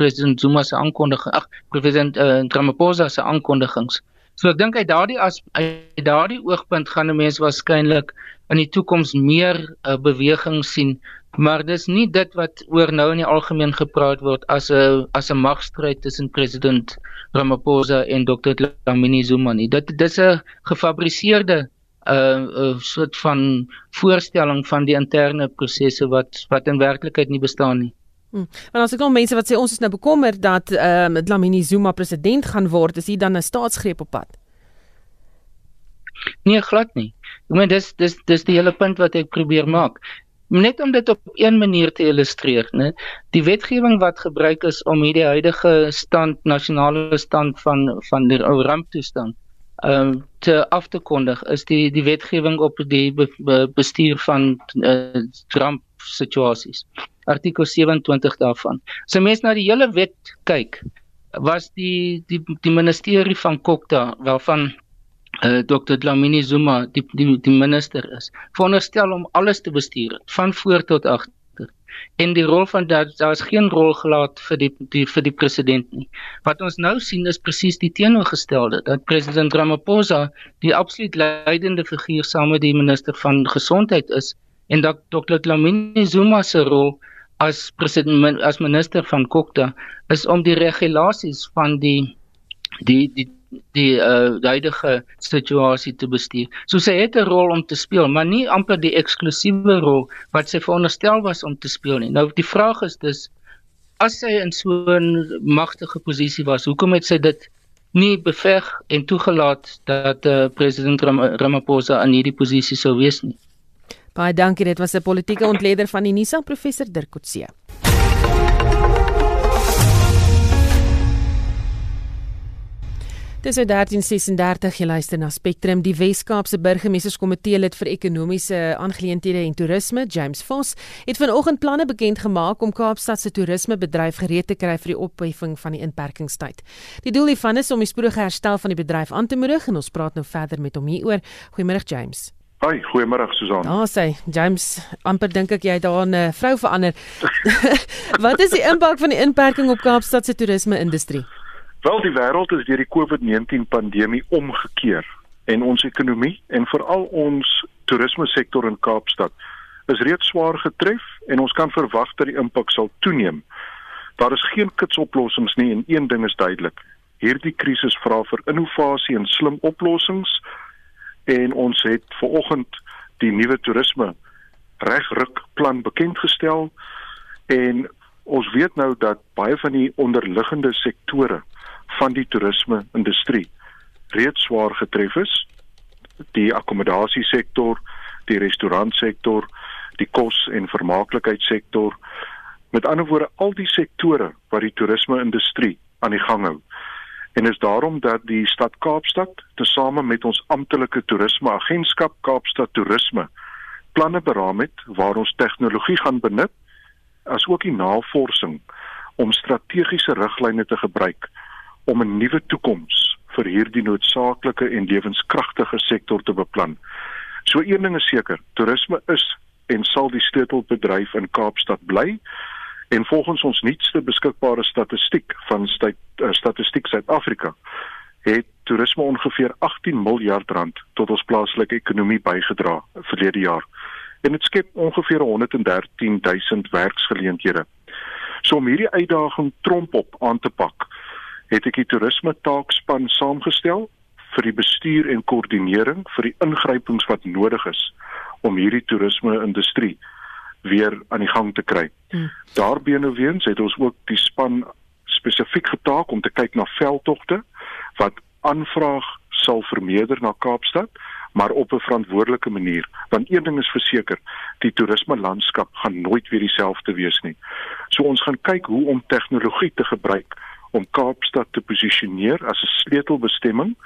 president Zuma se aankondiging ag president uh, Ramaphosa se aankondigings. So ek dink uit daardie as uit daardie oogpunt gaan 'n mens waarskynlik in die toekoms meer uh, beweging sien, maar dis nie dit wat oor nou in die algemeen gepraat word as 'n as 'n magstryd tussen president Ramaphosa en Dr. Dlamini Zuma nie. Dit dis 'n gefabriseerde 'n uh, uh, soort van voorstelling van die interne prosesse wat wat in werklikheid nie bestaan nie. Hmm. Want as ek al mense wat sê ons is nou bekommer dat ehm um, Dlamini Zuma president gaan word, is hier dan 'n staatsgreep op pad? Nee, glad nie. Ek meen dis dis dis die hele punt wat ek probeer maak. Net om dit op een manier te illustreer, né? Die wetgewing wat gebruik is om hierdie huidige stand nasionale stand van van die ou ramptoestand ehm um, te af te kondig is die die wetgewing op die be, be, bestuur van uh, ramp situasies. Artikel 27 daarvan. As 'n mens na die hele wet kyk, was die die die ministerie van Kokta waarvan uh, Dr. Dlamini Zuma die die die minister is, veronderstel om alles te bestuur van voor tot agter en die rol van dat daar is geen rol gelaat vir die, die vir die president nie. Wat ons nou sien is presies die teenoorgestelde dat president Ramaphosa die absoluut leidende figuur saam met die minister van gesondheid is en dat Dr. Dlamini Zuma se rol as president as minister van Kokta is om die regulasies van die die die die uh huidige situasie te bestuur. So sy het 'n rol om te speel, maar nie amper die eksklusiewe rol wat sy veronderstel was om te speel nie. Nou die vraag is dus as sy in so 'n magtige posisie was, hoekom het sy dit nie beveg en toegelaat dat uh, president Ram Ramaphosa in hierdie posisie sou wees nie? Baie dankie, dit was 'n politieke ontleder van die NISA professor Dirk Coetzee. Dis 1336 jy luister na Spectrum die Wes-Kaapse burgemeesterskomitee lid vir ekonomiese aangeleenthede en toerisme James Vos het vanoggend planne bekend gemaak om Kaapstad se toerismebedryf gereed te kry vir die opheffing van die inperkingstyd. Die doel hiervan is om die spoedige herstel van die bedryf aan te moedig en ons praat nou verder met hom hieroor. Goeiemôre James. Hoi, goeiemôre Susan. Ja, sê James, amper dink ek jy het daar 'n vrou verander. Wat is die impak van die inperking op Kaapstad se toerisme-industrie? Wel die wêreld is deur die COVID-19 pandemie omgekeer en ons ekonomie en veral ons toerisme sektor in Kaapstad is reeds swaar getref en ons kan verwag dat die impak sal toeneem. Daar is geen kitsoplossings nie en een ding is duidelik. Hierdie krisis vra vir innovasie en slim oplossings en ons het ver oggend die nuwe toerisme regruk plan bekend gestel en ons weet nou dat baie van die onderliggende sektore van die toerisme industrie reeds swaar getref is. Die akkommodasiesektor, die restaurantsektor, die kos- en vermaaklikheidssektor, met ander woorde al die sektore wat die toerisme industrie aan die gang hou. En is daarom dat die stad Kaapstad tesame met ons amptelike toerisme agentskap Kaapstad Toerisme planne beraam het waar ons tegnologie gaan benut as ook die navorsing om strategiese riglyne te gebruik om 'n nuwe toekoms vir hierdie noodsaaklike en lewenskragtige sektor te beplan. So een ding is seker, toerisme is en sal die sleutelbedryf in Kaapstad bly. En volgens ons nuutste beskikbare statistiek van uh, Statistiek Suid-Afrika het toerisme ongeveer 18 miljard rand tot ons plaaslike ekonomie bygedra verlede jaar. En dit skep ongeveer 113 000 werksgeleenthede. So om hierdie uitdaging trompop aan te pak, het ek die toerisme taakspan saamgestel vir die bestuur en koördinering vir die ingrypings wat nodig is om hierdie toerisme industrie weer aan die gang te kry. Hmm. Daarbeenoweens het ons ook die span spesifiek getaak om te kyk na veldtogte wat aanvraag sal vermeerder na Kaapstad maar op 'n verantwoordelike manier want een ding is verseker die toerisme landskap gaan nooit weer dieselfde wees nie. So ons gaan kyk hoe om tegnologie te gebruik om Kaapstad te posisioneer as 'n sleutelbestemming,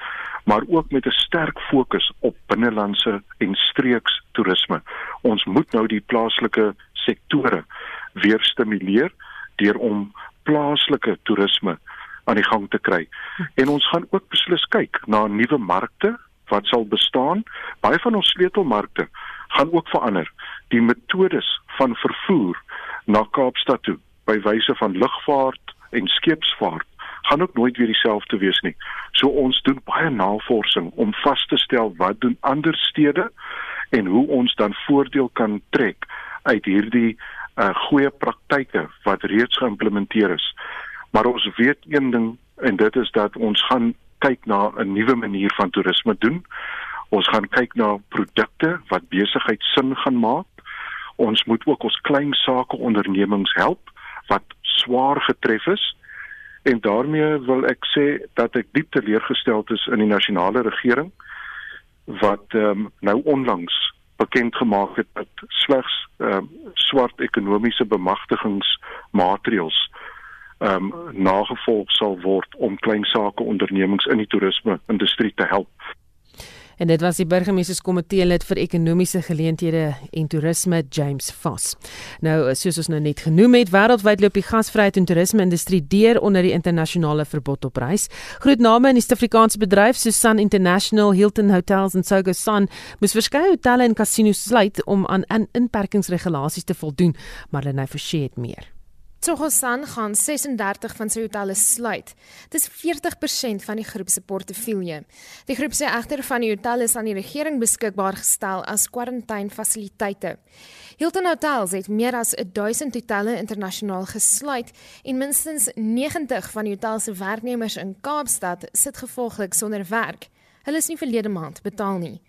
maar ook met 'n sterk fokus op binnelandse en streeks toerisme. Ons moet nou die plaaslike sektore weer stimuleer deur om plaaslike toerisme aan die gang te kry. En ons gaan ook beslis kyk na nuwe markte wat sal bestaan. Baie van ons sleutelmarkte gaan ook verander. Die metodes van vervoer na Kaapstad toe by wyse van lugvaart en skeepsvaart gaan ook nooit weer dieselfde wees nie. So ons doen baie navorsing om vas te stel wat doen ander stede en hoe ons dan voordeel kan trek uit hierdie uh, goeie praktyke wat reeds geïmplementeer is. Maar ons weet een ding en dit is dat ons gaan kyk na 'n nuwe manier van toerisme doen. Ons gaan kyk na produkte wat besigheid sin gaan maak. Ons moet ook ons klein sake ondernemings help wat swaar getref is. En daarmee wil ek sê dat ek diep teleurgesteld is in die nasionale regering wat um, nou onlangs bekend gemaak het dat slegs um, swart ekonomiese bemagtigingsmaatreëls um, nagevolg sal word om klein sake ondernemings in die toerisme industrie te help. En dit was die burgemeesterskomitee lid vir ekonomiese geleenthede en toerisme James Voss. Nou soos ons nou net genoem het, wêreldwyd loop die gasvryheid en toerisme industrie deur onder die internasionale verbod op reis. Groot name in die Suid-Afrikaanse bedryf soos Sun International, Hilton Hotels en Sogo Sun moes verskeie hotelle en kasinos sluit om aan inperkingsregulasies te voldoen, maar hulle nou verseë het meer. Tsogosan gaan 36 van sy hotelle sluit. Dis 40% van die groep se portefeulje. Die groep sê egter van die hotelle is aan die regering beskikbaar gestel as kwarantainfasiliteite. Hilton Hotels het meer as 1000 hotelle internasionaal gesluit en minstens 90 van die hotel se werknemers in Kaapstad sit gevolglik sonder werk. Hulle is nie verlede maand betaal nie.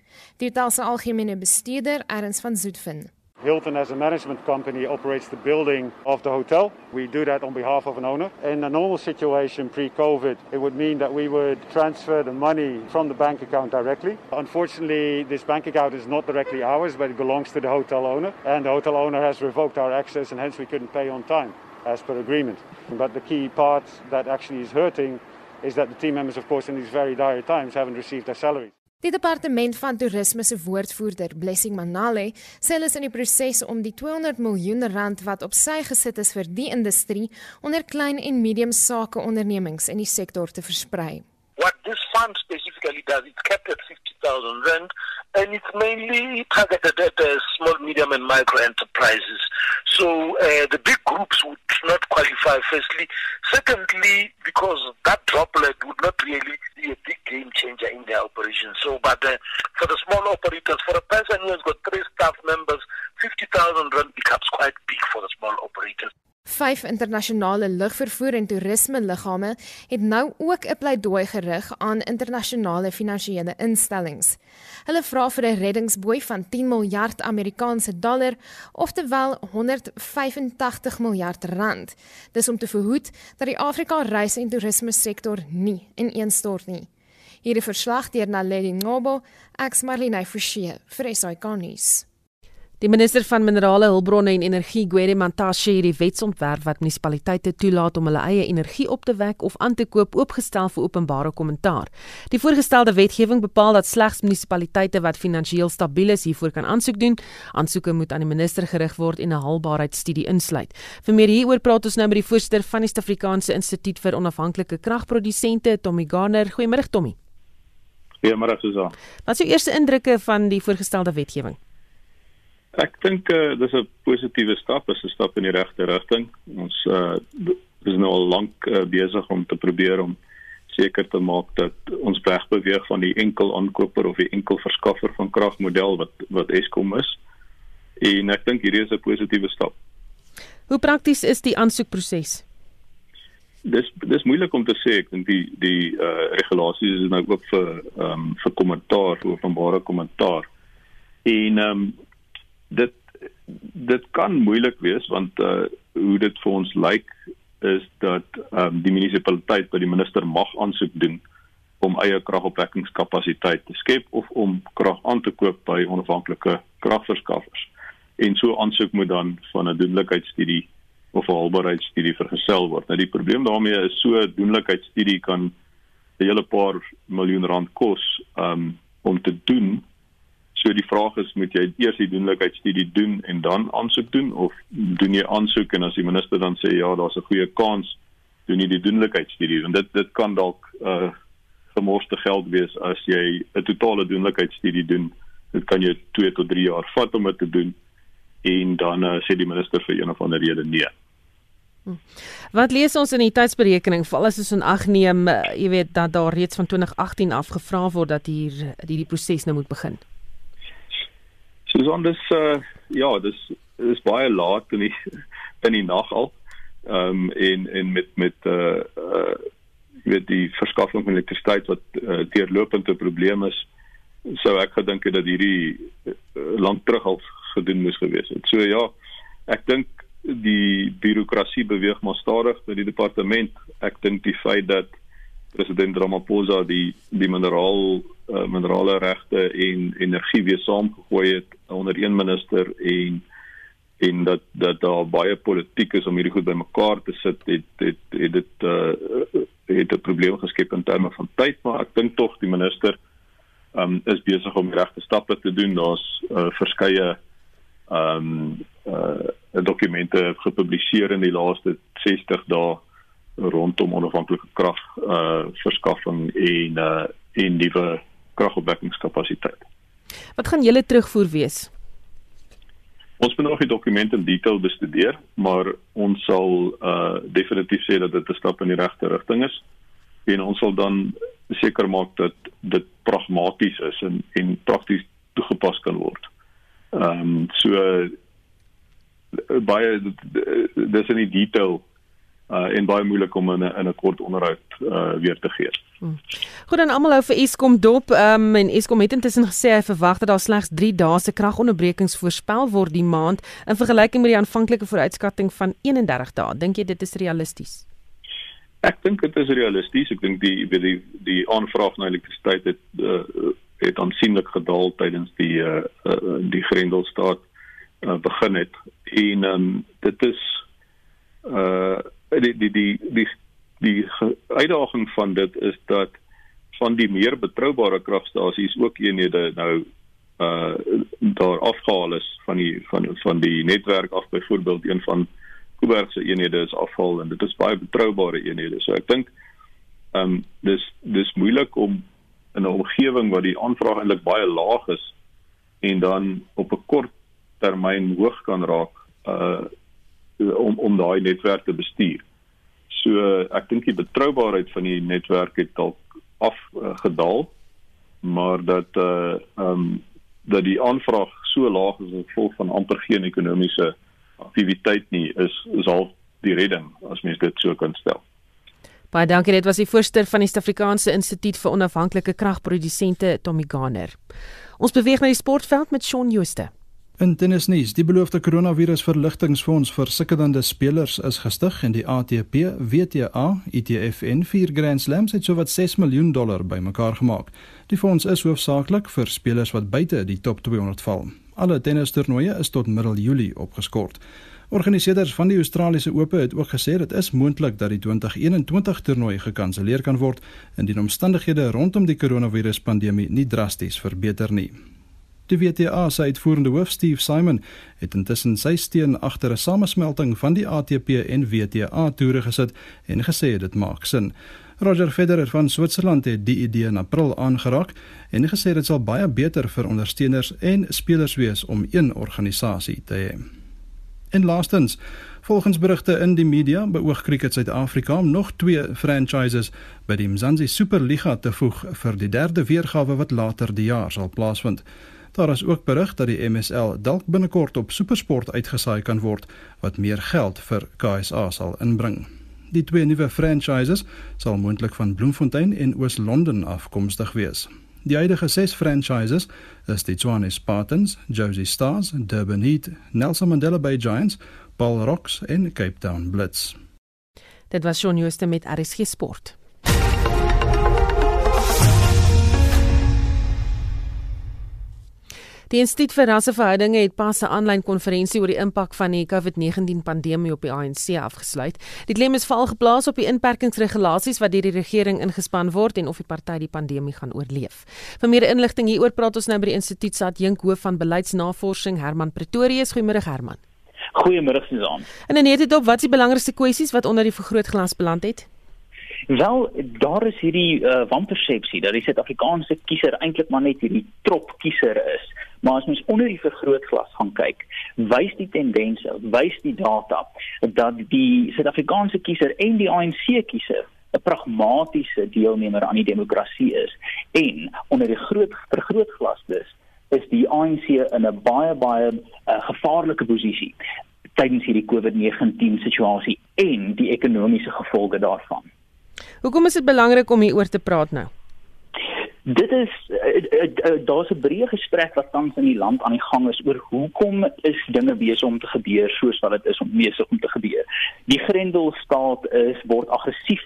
Die hotel se algemene bestuurder, Erns van Zoetfen, Hilton, as a management company, operates the building of the hotel. We do that on behalf of an owner. In a normal situation pre COVID, it would mean that we would transfer the money from the bank account directly. Unfortunately, this bank account is not directly ours, but it belongs to the hotel owner. And the hotel owner has revoked our access, and hence we couldn't pay on time as per agreement. But the key part that actually is hurting is that the team members, of course, in these very dire times, haven't received their salaries. Die departement van toerisme se woordvoerder, Blessing Manale, sê hulle is in die proses om die 200 miljoen rand wat op sy gesit is vir die industrie onder klein en medium sake ondernemings in die sektor te versprei. What this fund specifically does, it's kept at 50,000 rand and it's mainly targeted at uh, small, medium, and micro enterprises. So uh, the big groups would not qualify, firstly. Secondly, because that droplet would not really be a big game changer in their operation. So, but uh, for the small operators, for a person who has got three staff members, 50,000 rand becomes quite big for the small operators. Vyf internasionale lugvervoer en toerisme liggame het nou ook 'n pleidooi gerig aan internasionale finansiële instellings. Hulle vra vir 'n reddingsboei van 10 miljard Amerikaanse dollar, oftewel 185 miljard rand. Dis om te verhoed dat die Afrika reis en toerisme sektor nie ineenstort nie. Hierdie verslag deur Naledi Ngobo, Ex Marlene Forsie vir SAK nuus. Die minister van Minerale Hulpbronne en Energie, Gwede Mantashe, het die wetsontwerp wat munisipaliteite toelaat om hulle eie energie op te wek of aan te koop oopgestel vir openbare kommentaar. Die voorgestelde wetgewing bepaal dat slegs munisipaliteite wat finansiëel stabiel is hiervoor kan aansoek doen. Aansoeke moet aan die minister gerig word en 'n haalbaarheidstudie insluit. Vir meer hieroor praat ons nou met die voorsitter van die Suid-Afrikaanse Instituut vir Onafhanklike Kragprodusente, Tommy Garner. Goeiemôre Tommy. Goeiemôre Susan. Wat is jou eerste indrukke van die voorgestelde wetgewing? Ek dink uh, dis 'n positiewe stap, is 'n stap in die regte rigting. Ons uh is nou al lank uh, besig om te probeer om seker te maak dat ons weg beweeg van die enkel aankoper of die enkel verskaffer van kragmodel wat wat Eskom is. En ek dink hierdie is 'n positiewe stap. Hoe prakties is die aansoekproses? Dis dis moeilik om te sê. Ek dink die die uh regulasies is nou ook vir ehm um, vir kommentaar, openbare kommentaar. En ehm um, dit dit kan moeilik wees want uh hoe dit vir ons lyk is dat um, die munisipaliteit by die minister mag aansoek doen om eie kragopwekkingskapasiteit te skep of om krag aan te koop by onafhanklike kragverskaffers. En so aansoek moet dan van 'n doenlikheidsstudie of 'n haalbaarheidsstudie vergesel word. Nou die probleem daarmee is so 'n doenlikheidsstudie kan 'n hele paar miljoen rand kos um, om te doen So die vraag is moet jy eers die doenlikheidstudie doen en dan aansoek doen of doen jy aansoek en as die minister dan sê ja, daar's 'n goeie kans doen nie die doenlikheidstudie en dit dit kan dalk uh gemorste geld wees as jy 'n totale doenlikheidstudie doen. Dit kan jou 2 tot 3 jaar vat om dit te doen en dan uh, sê die minister vir een of ander rede nee. Hm. Wat lees ons in die tydsberekening veral as ons aanneem, uh, jy weet dat daar reeds van 2018 af gevra word dat hier die die proses nou moet begin. Susan, dis uh ja, dis is baie laat in die in die nag al. Ehm um, en en met met uh uh weet die verskaffing van elektrisiteit wat uh, deurlopend 'n probleem is, sou ek gedink het dat hierdie uh, lank terug al gedoen moes gewees het. So ja, ek dink die birokrasie beweeg maar stadig by die departement. Ek dink die feit dat president Ramaphosa die die mineraal uh, minerale regte en energie weer saamgegooi het onder een minister en en dat dat daar baie politiek is om hierdie goed bymekaar te sit het het het dit uh, het 'n probleem geskep in terme van tyd maar ek dink tog die minister um, is besig om regte stappe te doen. Daar's uh, verskeie ehm um, uh, dokumente gepubliseer in die laaste 60 dae rondom onafhanklike krag uh verskaffing en uh en nuwe kragopwekkingskapasiteit. Wat gaan julle terugvoer wees? Ons moet nog die dokumente in detail bestudeer, maar ons sal uh definitief sê dat dit 'n stap in die regte rigting is en ons sal dan seker maak dat dit pragmaties is en en prakties toegepas kan word. Ehm um, so baie dis in die detail uh en baie moeilik om in 'n in 'n kort onderhoud uh weer te gee. Hmm. Goed dan almal hou vir Eskom dop. Ehm um, en Eskom het intussen gesê hy verwag dat daar slegs 3 dae se kragonderbrekings voorspel word die maand in vergelyking met die aanvanklike vooruitskatting van 31 dae. Dink jy dit is realisties? Ek dink dit is realisties. Ek dink die die die, die aanvraag na elektrisiteit het uh, het aansienlik gedaal tydens die uh, uh die Grendelstaat uh, begin het. En um, dit is uh die die die die die uitdaging van dit is dat van die meer betroubare kragstasies ook eenhede nou uh daar afgehaal is van die van van die netwerk af byvoorbeeld een van Kuiberg se eenhede is afval en dit is baie betroubare eenhede. So ek dink um dis dis moeilik om in 'n omgewing waar die aanvraag eintlik baie laag is en dan op 'n kort termyn hoog kan raak uh om om daai netwerk te bestuur. So ek dink die betroubaarheid van die netwerk het dalk afgedaal, uh, maar dat uh um dat die aanvraag so laag is as gevolg van amper geen ekonomiese aktiwiteit nie is is al die redding as mens dit so kan stel. Baie dankie dit was die voorsteur van die Suid-Afrikaanse Instituut vir Onafhanklike Kragprodusente Tommy Garner. Ons beweeg na die sportveld met Shaun Jooste. In tennisnuus, die beloofde koronavirusverligtingfonds vir sukkelende spelers is gestig en die ATP, WTA, ETF en vier Grand Slams het sowat 6 miljoen dollar bymekaar gemaak. Die fonds is hoofsaaklik vir spelers wat buite die top 200 val. Alle tennistoernooie is tot middel Julie opgeskort. Organiseerders van die Australiese Ope het ook gesê dit is moontlik dat die 2021 toernooi gekanselleer kan word indien omstandighede rondom die koronaviruspandemie nie drasties verbeter nie. Die WTA se uitvoerende hoof Steve Simon het intussen sy steun agter 'n samesmelting van die ATP en WTA toere gesit en gesê dit maak sin. Roger Federer van Switserland het die idee in April aangeraak en gesê dit sal baie beter vir ondersteuners en spelers wees om een organisasie te hê. En laastens, volgens berigte in die media, beoog Cricket Suid-Afrika om nog twee franchises by die Mzansi Superliga te voeg vir die derde weergawe wat later die jaar sal plaasvind. Daar is ook berig dat die MSL dalk binnekort op SuperSport uitgesaai kan word wat meer geld vir KSA sal inbring. Die twee nuwe franchises sal moontlik van Bloemfontein en Oos-London afkomstig wees. Die huidige 6 franchises is die Tshwane Spartans, Josie Stars, Durban Heat, Nelson Mandela Bay Giants, Paul Rocks en Cape Town Blitz. Dit was Shaun Jooste met RSG Sport. Die Instituut vir Rasseverhoudinge het pas 'n aanlyn konferensie oor die impak van die COVID-19 pandemie op die ANC afgesluit. Die klem is veral geplaas op die inperkingsregulasies wat deur die regering ingespan word en of die party die pandemie gaan oorleef. Vir meer inligting hieroor praat ons nou by die instituut se adjunkhoof van beleidsnavorsing Herman Pretorius. Goeiemôre Herman. Goeiemôre Susan. En net dit op, wat is die belangrikste kwessies wat onder die vergrootglas beland het? Wel, daar is hierdie uh, wanpersepsie dat die Suid-Afrikaanse kiezer eintlik maar net hierdie trop kiezer is. Maar as mens onder die vergrootglas gaan kyk, wys die tendense, wys die data dat die Suid-Afrikaanse kiezer en die ANC kiezer 'n pragmatiese deelnemer aan die demokrasie is en onder die groot vergrootglas dus is die ANC in 'n baie baie uh, gevaarlike posisie tydens hierdie COVID-19 situasie en die ekonomiese gevolge daarvan. Hoekom is dit belangrik om hieroor te praat nou? Dit is uh, uh, uh, daar's 'n breë gesprek wat tans in die land aan die gang is oor hoekom is dinge besig om te gebeur soos wat dit is om besig om te gebeur. Die Grendelstaat is word aggressief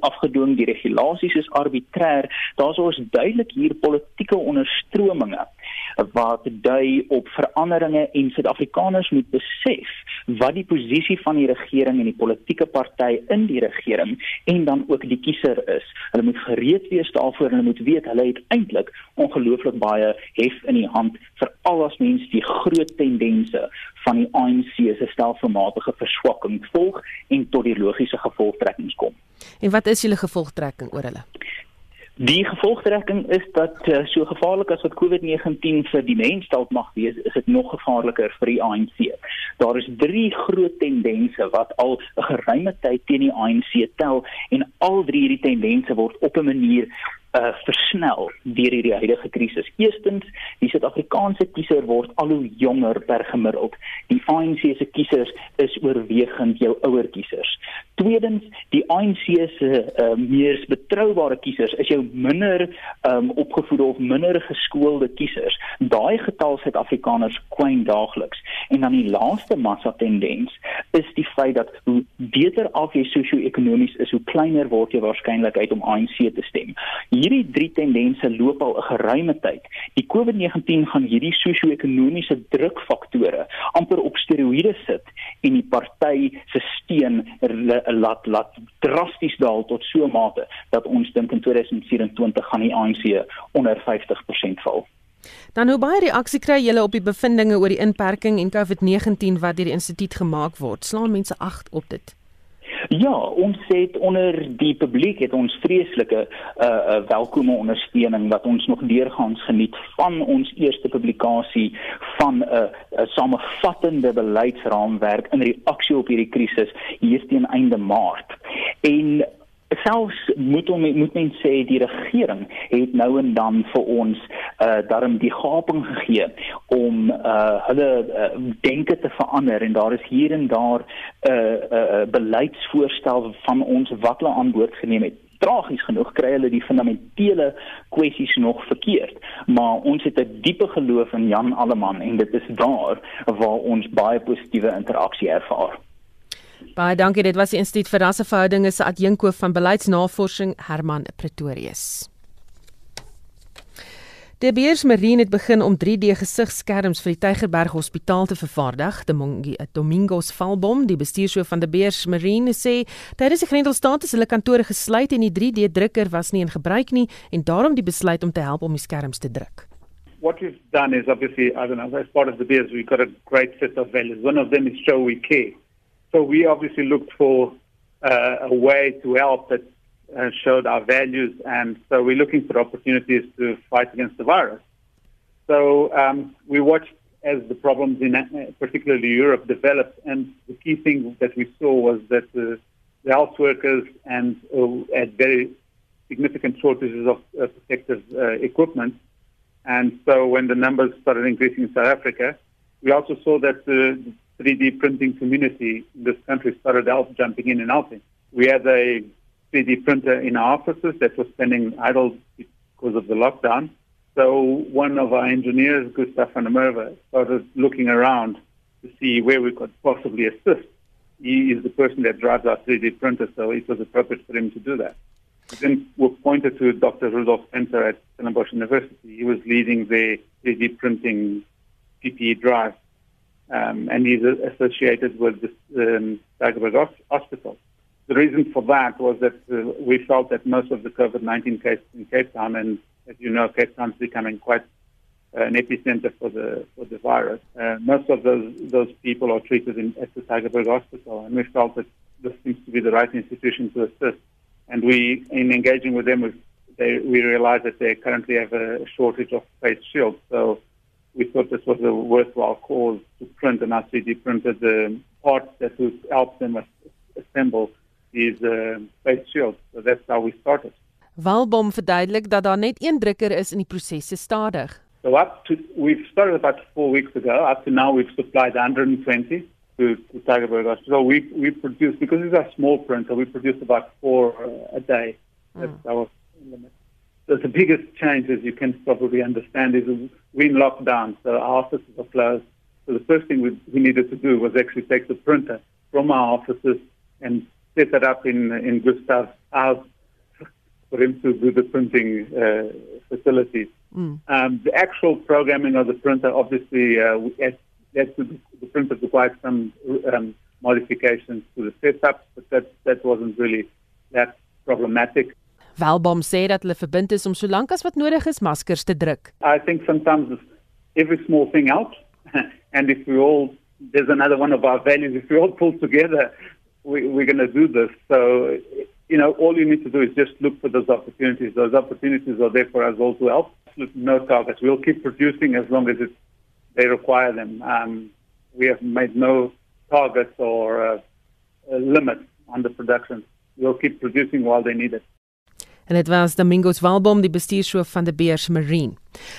afgedwing, die regulasies is arbitrêr. Daar's ons duidelik hier politieke onderstrominge wat dui op veranderinge en Suid-Afrikaners moet besef wat die posisie van die regering en die politieke party in die regering en dan ook die kiezer is. Hulle moet gereed wees daarvoor en hulle moet weet hulle het eintlik ongelooflik baie hef in die hand vir al ons mense die groot tendense van die ANC se stelselmatige verswakking volg en tot die logiese gevolgtrekkings kom. En wat is julle gevolgtrekking oor hulle? Die gevolgtrekking is dat uh, so gevaarlik as wat COVID-19 vir die mens dalk mag wees, is dit nog gevaarliker vir die ANC. Daar is drie groot tendense wat al 'n geruime tyd teen die ANC tel en al drie hierdie tendense word op 'n manier uh, versnel deur hierdie huidige krisis. Eerstens, die Suid-Afrikaanse kiezer word al hoe jonger per gemiddeld. Die ANC se kiesers is oorwegend jou ouer kiesers. Tweedens, die ANC se uh, meer betroubare kiesers is jou minder um, opgevoede of minder geskoolde kiesers. Daai getal Suid-Afrikaners kwyn daagliks. En dan die laaste massa tendens is die feit dat hoe beter af jy sosio-ekonomies is, hoe kleiner word jou waarskynlikheid om ANC te stem. Hier hierdie drie tendense loop al 'n geruime tyd. Die COVID-19 gaan hierdie sosio-ekonomiese drukfaktore amper op steroïde sit en die party se steun laat laat drasties daal tot so 'n mate dat ons dink in 2024 gaan die ANC onder 50% val. Dan hoe baie reaksie kry julle op die bevindinge oor die inperking en COVID-19 wat deur die instituut gemaak word? Slaan mense ag op dit? Ja, ons het onder die publiek het ons vreeslike uh, uh welkome ondersteuning wat ons nog deurgangs geniet van ons eerste publikasie van 'n uh, uh, samevattende beleidsraamwerk in reaksie op hierdie krisis hier teen einde Maart. En selfs moet om moet men sê die regering het nou en dan vir ons uh daarom die gaping gegee om uh hulle uh, denke te verander. En daar is hier en daar 'n uh, uh, beleidsvoorstel van ons wat hulle aan boord geneem het. Tragies genoeg kry hulle die fundamentele kwessies nog verkeerd. Maar ons het 'n diepe geloof in Jan Alleman en dit is daar waar ons baie positiewe interaksie ervaar Baie dankie. Dit was die Instituut vir Rasseverhoudinge se adjunkhoof van beleidsnavorsing Herman Pretorius. Die Beers Marine het begin om 3D gesigskerms vir die Tygerberg Hospitaal te vervaardig. Mongi, Domingos Valbom, die bestuurshoof van die Beers Marine, sê tydens die Grendelstaat is hulle kantore gesluit en die 3D drukker was nie in gebruik nie en daarom die besluit om te help om die skerms te druk. What we've done is obviously, I don't know, as part of the Beers, we've got a great set of values. One of them is show we care. So we obviously looked for uh, a way to help that uh, showed our values, and so we're looking for opportunities to fight against the virus. So um, we watched as the problems in uh, particularly Europe developed, and the key thing that we saw was that the, health workers and uh, had very significant shortages of uh, protective equipment. And so when the numbers started increasing in South Africa, we also saw that the 3D printing community in this country started out jumping in and helping. We had a 3D printer in our offices that was spending idle because of the lockdown. So one of our engineers, Gustav van Merwe, started looking around to see where we could possibly assist. He is the person that drives our 3D printer, so it was appropriate for him to do that. Then we pointed to Dr. Rudolf Spencer at Stellenbosch University. He was leading the 3D printing PPE drive um, and he's associated with the um, Dagobert Hospital. The reason for that was that uh, we felt that most of the COVID-19 cases in Cape Town, and as you know, Cape Town is becoming quite an epicenter for the for the virus. Uh, most of those those people are treated in, at the Tigerberg Hospital, and we felt that this seems to be the right institution to assist. And we, in engaging with them, they, we realized that they currently have a shortage of face shields. So we thought this was a worthwhile cause to print, and our 3D printed the parts that would help them assemble these uh, face shields. So that's how we started. Walbom verduidelik dat daar net een drukker is in die proses se stadig. So up to we've started about 4 weeks ago. Up to now we've supplied 120 to, to Tigerberg. So we we produce because it's a small printer. We produce about four uh, a day. That's mm. our limit. So the biggest change, as you can probably understand, is we're in lockdown. So our offices are closed. So the first thing we, we needed to do was actually take the printer from our offices and set it up in in Gustav's house for him to do the printing uh, facilities. Mm. Um, the actual programming of the printer, obviously, uh, as, as the, the printer required some um, modifications to the setup, but that, that wasn't really that problematic. Welbom sê dat hulle verbind is om solank as wat nodig is maskers te druk. I think sometimes every small thing helps and if we all there's another one of our values if we all pull together we, we're going to do this. So you know, all you need to do is just look for those opportunities. Those opportunities are there for us all to help. No targets. We'll keep producing as long as it, they require them. Um, we have made no targets or uh, limits on the production. We'll keep producing while they need it. En dit was Domingos Walbom, die bestuurshoof van die Beers Marine.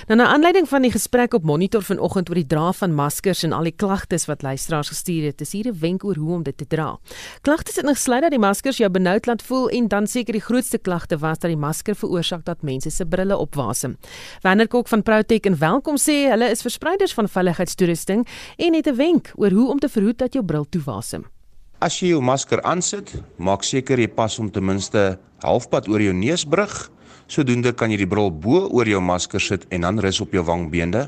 Nou na aanleiding van die gesprek op Monitor vanoggend oor die dra van maskers en al die klagtes wat luisteraars gestuur het, is hier 'n wenk oor hoe om dit te dra. Klagtes het ingesluit dat die maskers jou benoud laat voel en dan seker die grootste klagte was dat die masker veroorsaak dat mense se brille opwasem. Werner Kok van Protek en Welkom sê hulle is verspreiders van veiligheidstoerusting en het 'n wenk oor hoe om te verhoed dat jou bril toewasem. As jy jou masker aansit, maak seker jy pas hom ten minste halfpad oor jou neusbrug. Sodoende kan jy die bril bo oor jou masker sit en dan rus op jou wangbeende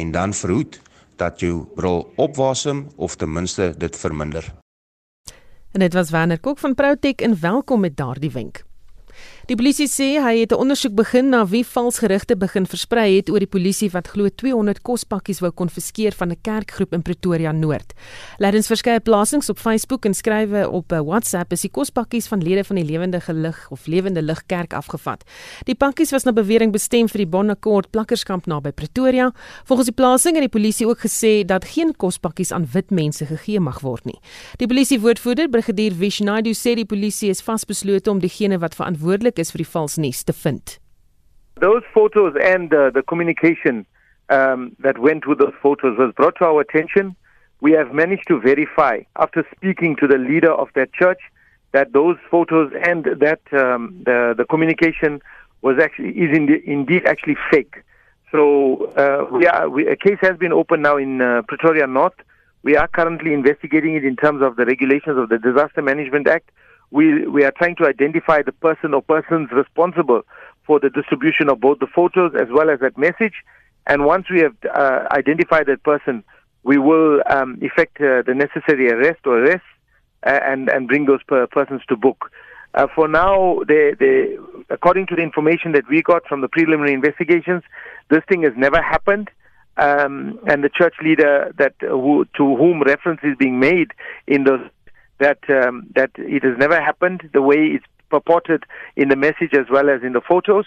en dan verhoed dat jou bril opwasem of ten minste dit verminder. En dit was Werner Kok van Protek en welkom met daardie wenk. Die polisie sê hy het 'n ondersoek begin na wie vals gerugte begin versprei het oor die polisie wat glo 200 kospakkies wou konfiskeer van 'n kerkgroep in Pretoria Noord. Lydens verskeie plasings op Facebook en skrywe op 'n WhatsApp is die kospakkies van lede van die Lewendige Lig of Lewende Lig Kerk afgevat. Die pakkies was na bewering bestem vir die Bonnekort plakkerskamp naby Pretoria. Volgens die plasing het die polisie ook gesê dat geen kospakkies aan wit mense gegee mag word nie. Die polisie woordvoerder, Brigadier Vishnaidu sê die polisie is vasbeslote om diegene wat verantwoordelik is vir die vals nuus te vind. Those photos and uh, the communication um, that went with those photos was brought to our attention. We have managed to verify after speaking to the leader of that church that those photos and that um, the the communication was actually is in indeed actually fake. So uh, we are we, a case has been opened now in uh, Pretoria North. We are currently investigating it in terms of the regulations of the Disaster Management Act. We, we are trying to identify the person or persons responsible for the distribution of both the photos as well as that message. And once we have uh, identified that person, we will um, effect uh, the necessary arrest or arrest uh, and, and bring those per- persons to book. Uh, for now, they, they, according to the information that we got from the preliminary investigations, this thing has never happened. Um, and the church leader that who, to whom reference is being made in those that um, that it has never happened the way it's purported in the message as well as in the photos,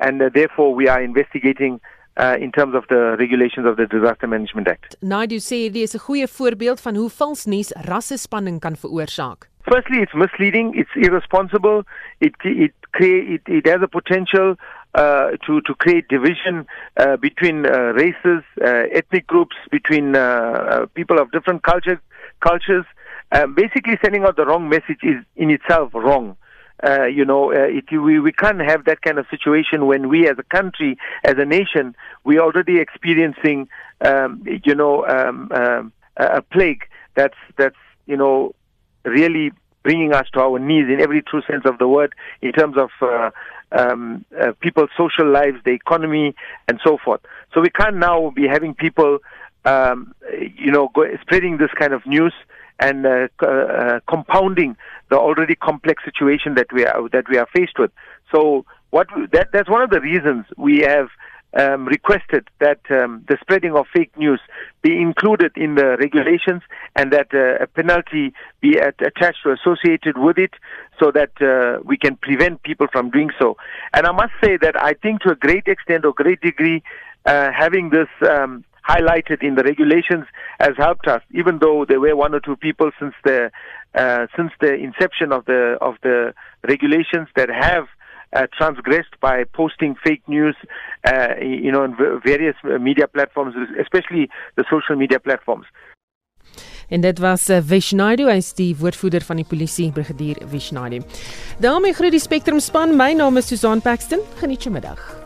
and uh, therefore we are investigating. Uh, in terms of the regulations of the Disaster Management Act. Naidu sê dit is 'n goeie voorbeeld van hoe vals nuus rassespanning kan veroorsaak. Firstly, it's misleading, it's irresponsible, it it create it, it has a potential uh, to to create division uh, between uh, races, uh, ethnic groups, between uh, uh, people of different cultures, cultures, um, basically sending out the wrong message is in itself wrong. Uh, you know, uh, it, we, we can't have that kind of situation when we as a country, as a nation, we're already experiencing, um, you know, um, um, a plague that's, that's, you know, really bringing us to our knees in every true sense of the word in terms of uh, um, uh, people's social lives, the economy, and so forth. So we can't now be having people, um, you know, go, spreading this kind of news and uh, uh, compounding the already complex situation that we are that we are faced with. So what that that's one of the reasons we have um, requested that um, the spreading of fake news be included in the regulations and that uh, a penalty be at, attached or associated with it so that uh, we can prevent people from doing so. And I must say that I think to a great extent or great degree, uh, having this um, highlighted in the regulations has helped us, even though there were one or two people since the uh, since the inception of the of the regulations that have uh, transgressed by posting fake news, uh, you know, on various media platforms, especially the social media platforms. En dit was uh, Vishnaidu, hy is die woordvoerder van die polisie, brigadier Vishnaidu. daarmee groet die Spectrum span. My naam is Susan Paxton. Geniet jou middag.